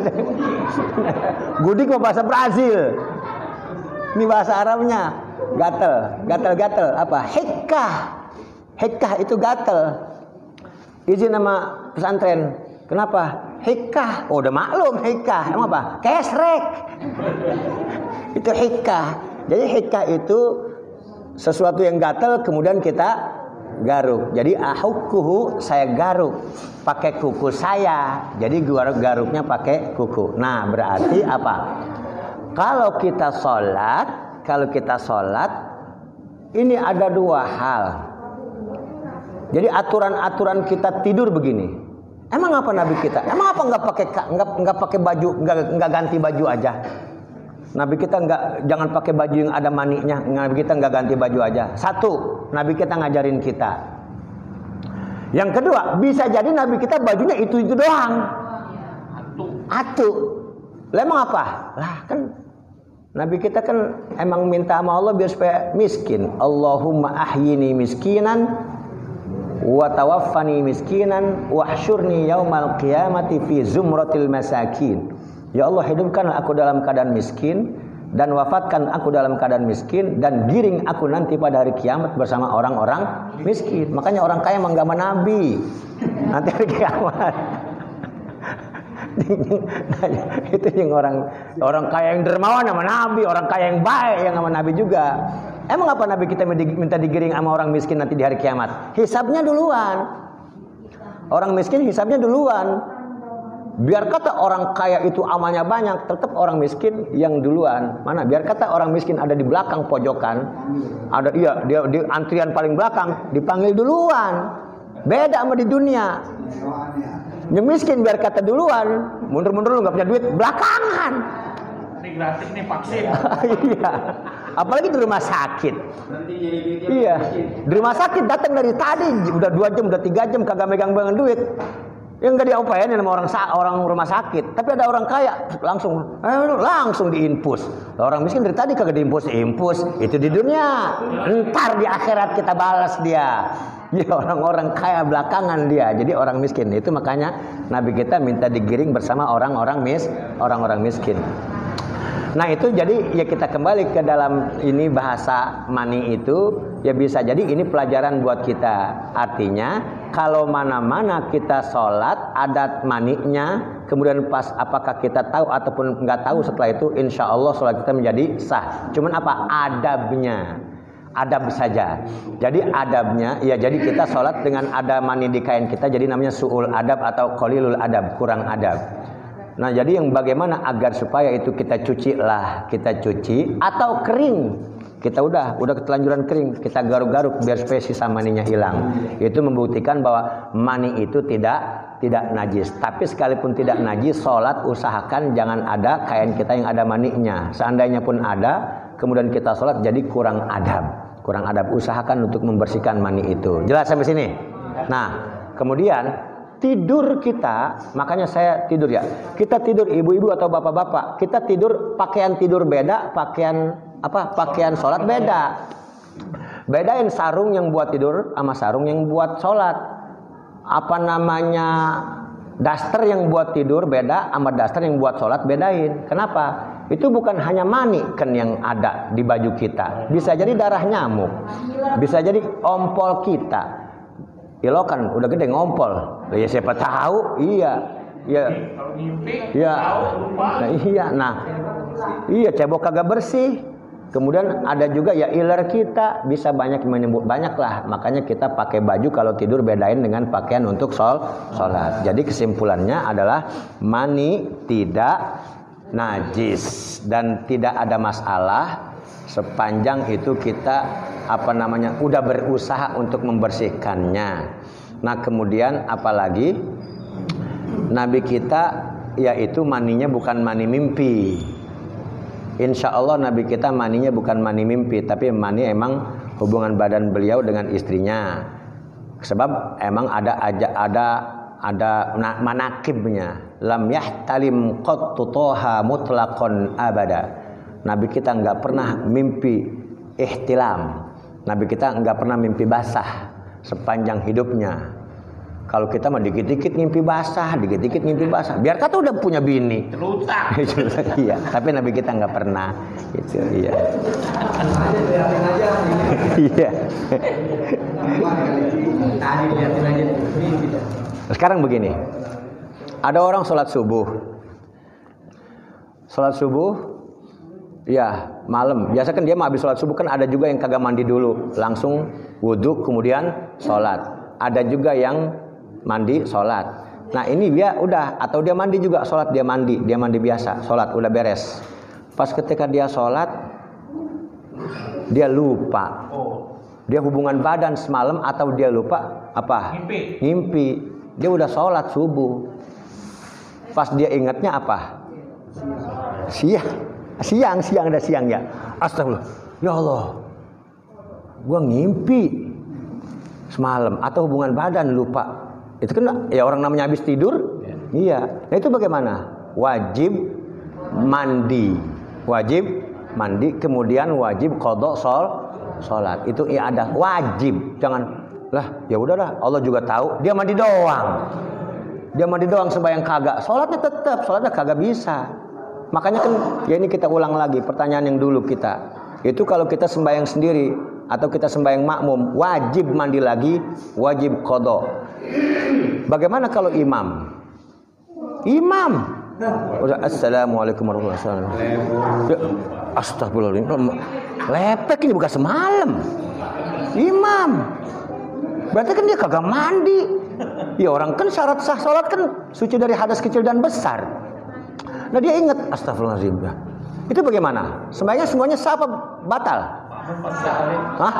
Speaker 1: gudik mah bahasa Brazil. Ini bahasa Arabnya gatal, gatal-gatal apa? Hikah. Hikah itu gatal. Izin nama pesantren. Kenapa? Hikah. Oh, udah maklum hikah. Emang apa? Kesrek. itu hikah. Jadi hikah itu sesuatu yang gatal kemudian kita garuk. Jadi ahukkuhu saya garuk pakai kuku saya. Jadi garuk garuknya pakai kuku. Nah, berarti apa? Kalau kita sholat, kalau kita sholat, ini ada dua hal. Jadi aturan-aturan kita tidur begini. Emang apa Nabi kita? Emang apa nggak pakai nggak nggak pakai baju nggak nggak ganti baju aja? Nabi kita nggak jangan pakai baju yang ada maniknya. Nabi kita nggak ganti baju aja. Satu, Nabi kita ngajarin kita. Yang kedua, bisa jadi Nabi kita bajunya itu-itu doang. Atu. Emang apa? Lah kan Nabi kita kan emang minta sama Allah biar supaya miskin. Allahumma ahyini miskinan wa tawaffani miskinan wahsyurni yaumal qiyamati fi zumratil masakin. Ya Allah hidupkan aku dalam keadaan miskin dan wafatkan aku dalam keadaan miskin dan giring aku nanti pada hari kiamat bersama orang-orang miskin. Makanya orang kaya menggama Nabi. Nanti hari kiamat. itu yang orang orang kaya yang dermawan sama Nabi, orang kaya yang baik yang sama Nabi juga. Emang apa Nabi kita minta digiring sama orang miskin nanti di hari kiamat? Hisabnya duluan. Orang miskin hisabnya duluan. Biar kata orang kaya itu amalnya banyak, tetap orang miskin yang duluan. Mana? Biar kata orang miskin ada di belakang pojokan, ada iya dia di antrian paling belakang dipanggil duluan. Beda sama di dunia. Yang miskin biar kata duluan, mundur-mundur lu nggak punya duit, belakangan.
Speaker 3: Ini gratis nih vaksin.
Speaker 1: iya. Apalagi di rumah sakit. Iya. Di rumah sakit datang dari tadi, udah dua jam, udah tiga jam kagak megang-megang duit. Yang nggak diupayain sama orang orang rumah sakit, tapi ada orang kaya langsung langsung diinpus. Orang miskin dari tadi kagak diinpus, impus itu di dunia. Ntar di akhirat kita balas dia. Ya orang-orang kaya belakangan dia. Jadi orang miskin itu makanya Nabi kita minta digiring bersama orang-orang mis, orang-orang miskin. Nah itu jadi ya kita kembali ke dalam ini bahasa mani itu ya bisa jadi ini pelajaran buat kita. Artinya kalau mana-mana kita sholat adat maniknya kemudian pas apakah kita tahu ataupun nggak tahu setelah itu insya Allah sholat kita menjadi sah. Cuman apa adabnya? Adab saja. Jadi adabnya ya jadi kita sholat dengan ada mani di kain kita jadi namanya suul adab atau kolilul adab kurang adab. Nah, jadi yang bagaimana agar supaya itu kita cuci lah, kita cuci atau kering. Kita udah, udah ketelanjuran kering, kita garuk-garuk biar supaya sisa maninya hilang. Itu membuktikan bahwa mani itu tidak tidak najis. Tapi sekalipun tidak najis, sholat usahakan jangan ada kain kita yang ada maninya. Seandainya pun ada, kemudian kita sholat jadi kurang adab. Kurang adab. Usahakan untuk membersihkan mani itu. Jelas sampai sini? Nah, kemudian tidur kita, makanya saya tidur ya. Kita tidur ibu-ibu atau bapak-bapak, kita tidur pakaian tidur beda, pakaian apa? Pakaian sholat beda. Bedain sarung yang buat tidur sama sarung yang buat sholat. Apa namanya daster yang buat tidur beda sama daster yang buat sholat bedain. Kenapa? Itu bukan hanya mani kan yang ada di baju kita. Bisa jadi darah nyamuk. Bisa jadi ompol kita ilokan udah gede ngompol ya siapa tahu iya iya iya nah, iya nah iya cebok kagak bersih kemudian ada juga ya iler kita bisa banyak menyebut banyak lah makanya kita pakai baju kalau tidur bedain dengan pakaian untuk sol sholat jadi kesimpulannya adalah mani tidak najis dan tidak ada masalah sepanjang itu kita apa namanya udah berusaha untuk membersihkannya. Nah kemudian apalagi Nabi kita yaitu maninya bukan mani mimpi. Insya Allah Nabi kita maninya bukan mani mimpi tapi mani emang hubungan badan beliau dengan istrinya. Sebab emang ada aja ada ada manakibnya. Lam yahtalim qattu toha mutlaqon abada. Nabi kita nggak pernah mimpi ihtilam Nabi kita nggak pernah mimpi basah sepanjang hidupnya. Kalau kita mah dikit-dikit mimpi basah, dikit-dikit mimpi basah. Biar kata udah punya bini.
Speaker 3: Celutak.
Speaker 1: iya, tapi Nabi kita nggak pernah. Itu iya. Iya. Sekarang begini. Ada orang sholat subuh. Sholat subuh Ya, malam. Biasa kan dia mau habis sholat subuh kan ada juga yang kagak mandi dulu, langsung wudhu kemudian sholat. Ada juga yang mandi sholat. Nah ini dia udah atau dia mandi juga sholat dia mandi dia mandi biasa sholat udah beres. Pas ketika dia sholat dia lupa. Dia hubungan badan semalam atau dia lupa apa?
Speaker 3: Ngimpi.
Speaker 1: Ngimpi. Dia udah sholat subuh. Pas dia ingatnya apa? Siang Siang, siang ada siang ya. Astagfirullah. Ya Allah. Gua ngimpi. semalam atau hubungan badan lupa. Itu kan ya orang namanya habis tidur. Iya. Nah itu bagaimana? Wajib mandi. Wajib mandi kemudian wajib kodok sol salat. Itu ya ada wajib. Jangan lah ya udahlah Allah juga tahu dia mandi doang. Dia mandi doang sembahyang kagak. Salatnya tetap, salatnya kagak bisa. Makanya kan ya ini kita ulang lagi pertanyaan yang dulu kita. Itu kalau kita sembahyang sendiri atau kita sembahyang makmum, wajib mandi lagi, wajib kodok. Bagaimana kalau imam? Imam. Assalamualaikum warahmatullahi wabarakatuh. Astagfirullahaladzim. Lepek ini bukan semalam. Imam. Berarti kan dia kagak mandi. Ya orang kan syarat sah sholat kan suci dari hadas kecil dan besar. Nah dia ingat astagfirullahaladzim. Itu bagaimana? Sembahyangnya semuanya sah apa batal? Hah?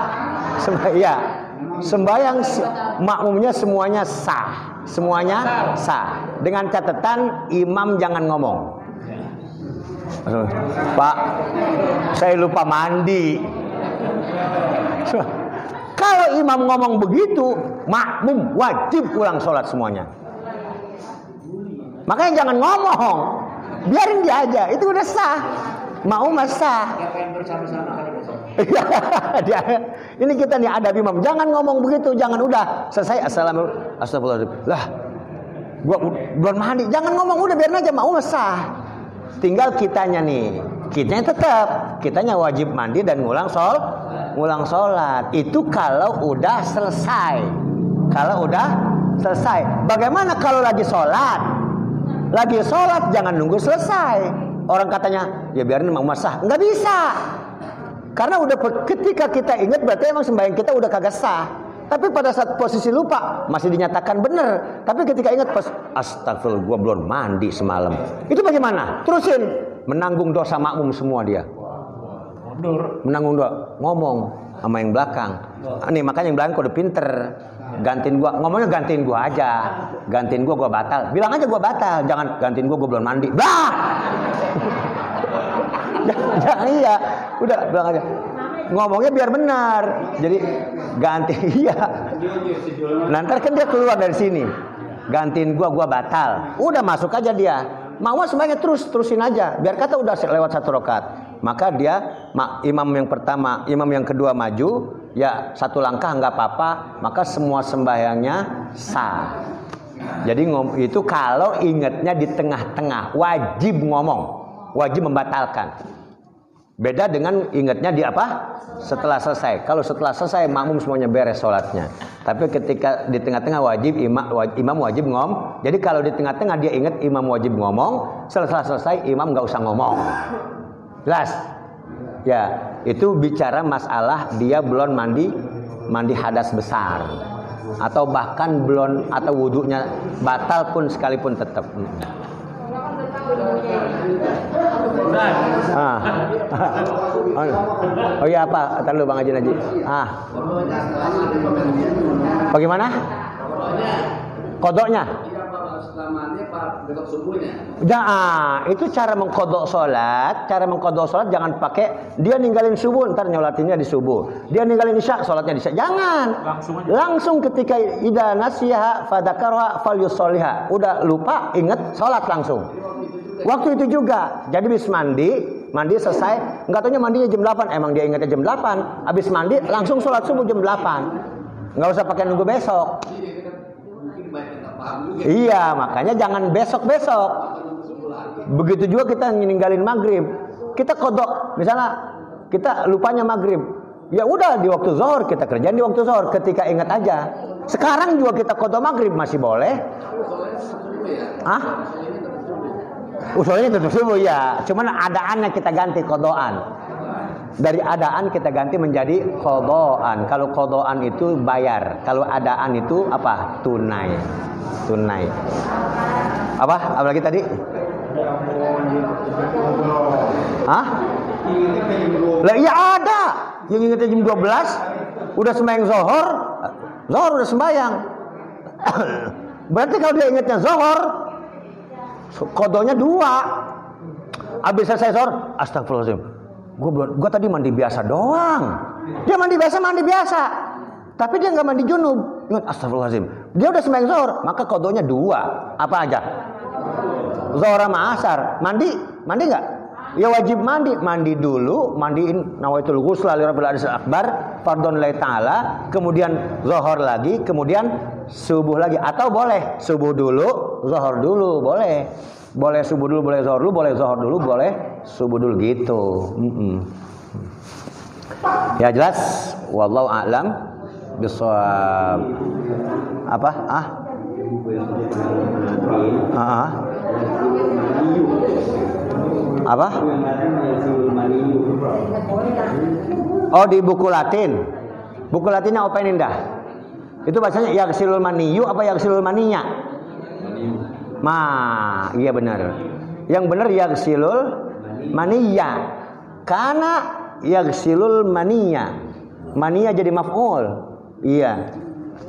Speaker 1: Sembayang, ya. Sembayang makmumnya semuanya sah. Semuanya sah. Dengan catatan imam jangan ngomong. Pak, saya lupa mandi. Kalau imam ngomong begitu, makmum wajib ulang sholat semuanya. Makanya jangan ngomong, biarin dia aja, itu udah sah. Mau mas sah. dia, ini kita nih ada imam, jangan ngomong begitu, jangan udah selesai assalamualaikum, astagfirullahaladzim. Lah, gua belum mandi, jangan ngomong udah biarin aja mau mas sah. Tinggal kitanya nih, kitanya tetap, kitanya wajib mandi dan ngulang sol, ngulang sholat. Itu kalau udah selesai, kalau udah selesai. Bagaimana kalau lagi sholat? Lagi sholat jangan nunggu selesai. Orang katanya, ya biarin mau sah. Nggak bisa. Karena udah ketika kita ingat berarti emang sembahyang kita udah kagak sah. Tapi pada saat posisi lupa masih dinyatakan benar. Tapi ketika ingat pas astagfirullah gua belum mandi semalam. Itu bagaimana? Terusin menanggung dosa makmum semua dia. Menanggung doa, ngomong sama yang belakang. Nih makanya yang belakang udah pinter. Gantiin gua, ngomongnya gantiin gua aja. Gantiin gua gua batal. Bilang aja gua batal, jangan gantiin gua gua belum mandi. Bah! jangan iya, udah bilang aja ngomongnya biar benar. Jadi ganti iya. Nanti kan dia keluar dari sini. Gantiin gua gua batal. Udah masuk aja dia. Mau semuanya terus terusin aja. Biar kata udah lewat satu rokat. Maka dia imam yang pertama, imam yang kedua maju, ya satu langkah nggak apa-apa, maka semua sembahyangnya sah. Jadi itu kalau ingatnya di tengah-tengah, wajib ngomong, wajib membatalkan. Beda dengan ingatnya di apa? Setelah selesai. Kalau setelah selesai makmum semuanya beres sholatnya. Tapi ketika di tengah-tengah wajib imam wajib, imam wajib ngom. Jadi kalau di tengah-tengah dia ingat imam wajib ngomong, setelah selesai imam nggak usah ngomong. Jelas? Ya, itu bicara masalah dia belum mandi mandi hadas besar atau bahkan belum atau wudhunya batal pun sekalipun tetap. Ah. Oh iya apa? Entar lu Bang Haji Naji. Ah. Bagaimana? Kodoknya? Nah, itu cara mengkodok sholat. Cara mengkodok sholat jangan pakai dia ninggalin subuh, ntar nyolatinnya di subuh. Dia ninggalin isya, sholatnya di isya. Jangan. Langsung, Langsung ketika ida nasiha fadakarwa fal yusoliha. Udah lupa, inget sholat langsung. Waktu itu juga. Jadi bis mandi, mandi selesai, nggak tahunya mandinya jam 8. Emang dia ingatnya jam 8. Habis mandi langsung sholat subuh jam 8. Nggak usah pakai nunggu besok. Iya, makanya jangan besok-besok. Begitu juga kita ninggalin maghrib. Kita kodok, misalnya kita lupanya maghrib. Ya udah di waktu zuhur kita kerjain di waktu zuhur ketika ingat aja. Sekarang juga kita kodok maghrib masih boleh. Ah? Usulnya tetap subuh ya. Cuman adaannya kita ganti kodoan. Dari adaan kita ganti menjadi kodoan. Kalau kodoan itu bayar. Kalau adaan itu apa? Tunai. Tunai. Apa? Apa lagi tadi? Hah? Lah iya ada. Yang ingetnya jam 12 udah sembahyang zohor, zohor udah sembahyang. Berarti kalau dia ingetnya zohor, kodonya dua. Habis selesai zohor, astagfirullahaladzim. Gue belum, gue tadi mandi biasa doang. Dia mandi biasa, mandi biasa. Tapi dia nggak mandi junub. Astagfirullahaladzim. Dia udah sembahyang zuhur, maka kodonya dua. Apa aja? Zuhur sama asar. Mandi, mandi nggak? Ya wajib mandi, mandi dulu, mandiin nawaitul ghusl li rabbil akbar, fardhon lillahi taala, kemudian zuhur lagi, kemudian subuh lagi atau boleh subuh dulu, zuhur dulu, boleh. Boleh subuh dulu, boleh zuhur dulu, boleh zuhur dulu, boleh subuh dulu gitu. Mm-mm. Ya jelas, wallahu a'lam bisawab. Apa? Ah? Ah, ah. Apa? Oh di buku Latin. Buku Latinnya apa ini dah? Itu bacanya yaksilul maniyu apa yaksilul maninya? Ma, iya benar. Yang benar yaksilul maniya. Karena yaksilul maniya. Maniya jadi maf'ul. Iya.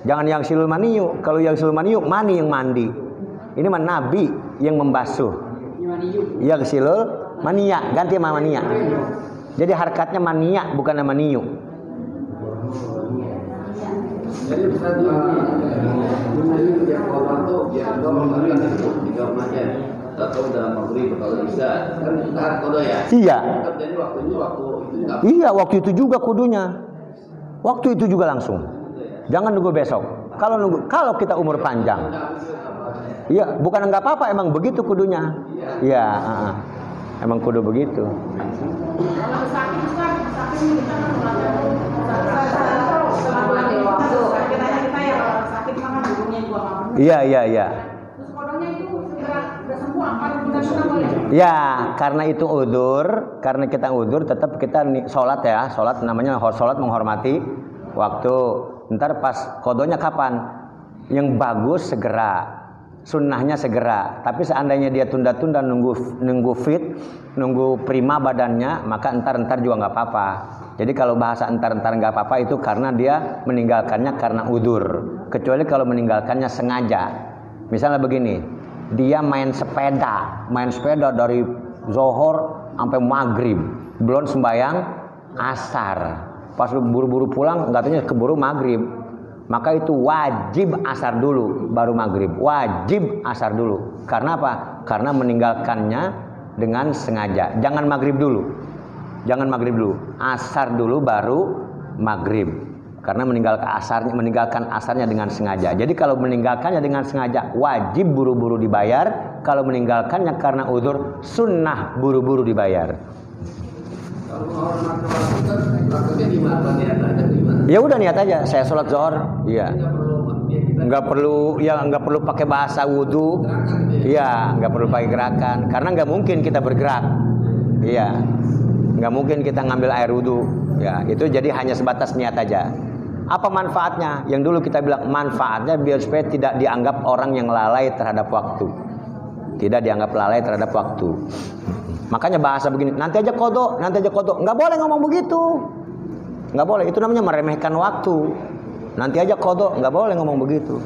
Speaker 1: Jangan yaksilul maniyu. Kalau yaksilul maniyu, mani yang mandi. Ini mah nabi yang membasuh. Yaksilul maniya, ganti sama mania. Jadi harkatnya mania bukan nama niyu.
Speaker 6: Jadi Ustaz ini tiap orang tuh ya kalau makan itu tiga macam atau dalam maghrib kalau bisa kan kita kodo ya.
Speaker 1: Iya.
Speaker 6: Jadi waktunya waktu itu enggak
Speaker 1: Iya, waktu itu juga kudunya. Waktu itu juga langsung. Jangan nunggu besok. Kalau nunggu, kalau kita umur panjang. Iya, bukan enggak apa-apa, emang begitu kudunya. Iya, ah, ah. Emang kudu begitu. Iya, iya, iya. Ya, karena itu udur, karena kita udur, tetap kita sholat ya, sholat namanya sholat menghormati waktu. Ntar pas kodonya kapan? Yang bagus segera, sunnahnya segera. Tapi seandainya dia tunda-tunda nunggu nunggu fit, nunggu prima badannya, maka entar-entar juga nggak apa-apa. Jadi kalau bahasa entar-entar nggak apa-apa itu karena dia meninggalkannya karena udur. Kecuali kalau meninggalkannya sengaja. Misalnya begini, dia main sepeda, main sepeda dari zohor sampai maghrib, belum sembayang asar. Pas buru-buru pulang, nggak keburu maghrib. Maka itu wajib asar dulu, baru maghrib. Wajib asar dulu. Karena apa? Karena meninggalkannya dengan sengaja. Jangan maghrib dulu. Jangan maghrib dulu. Asar dulu baru maghrib. Karena meninggalkan asarnya, meninggalkan asarnya dengan sengaja. Jadi kalau meninggalkannya dengan sengaja wajib buru-buru dibayar. Kalau meninggalkannya karena udur sunnah buru-buru dibayar. Ya udah niat aja. Saya sholat zuhur. Iya.
Speaker 6: Nggak perlu ya
Speaker 1: nggak perlu ya nggak perlu pakai bahasa wudhu iya nggak perlu pakai gerakan. Karena nggak mungkin kita bergerak. Iya. Nggak mungkin kita ngambil air wudhu ya itu jadi hanya sebatas niat aja. Apa manfaatnya? Yang dulu kita bilang manfaatnya biar supaya tidak dianggap orang yang lalai terhadap waktu tidak dianggap lalai terhadap waktu. Makanya bahasa begini nanti aja kodok nanti aja kodok. Nggak boleh ngomong begitu. Nggak boleh itu namanya meremehkan waktu. Nanti aja kodok nggak boleh ngomong begitu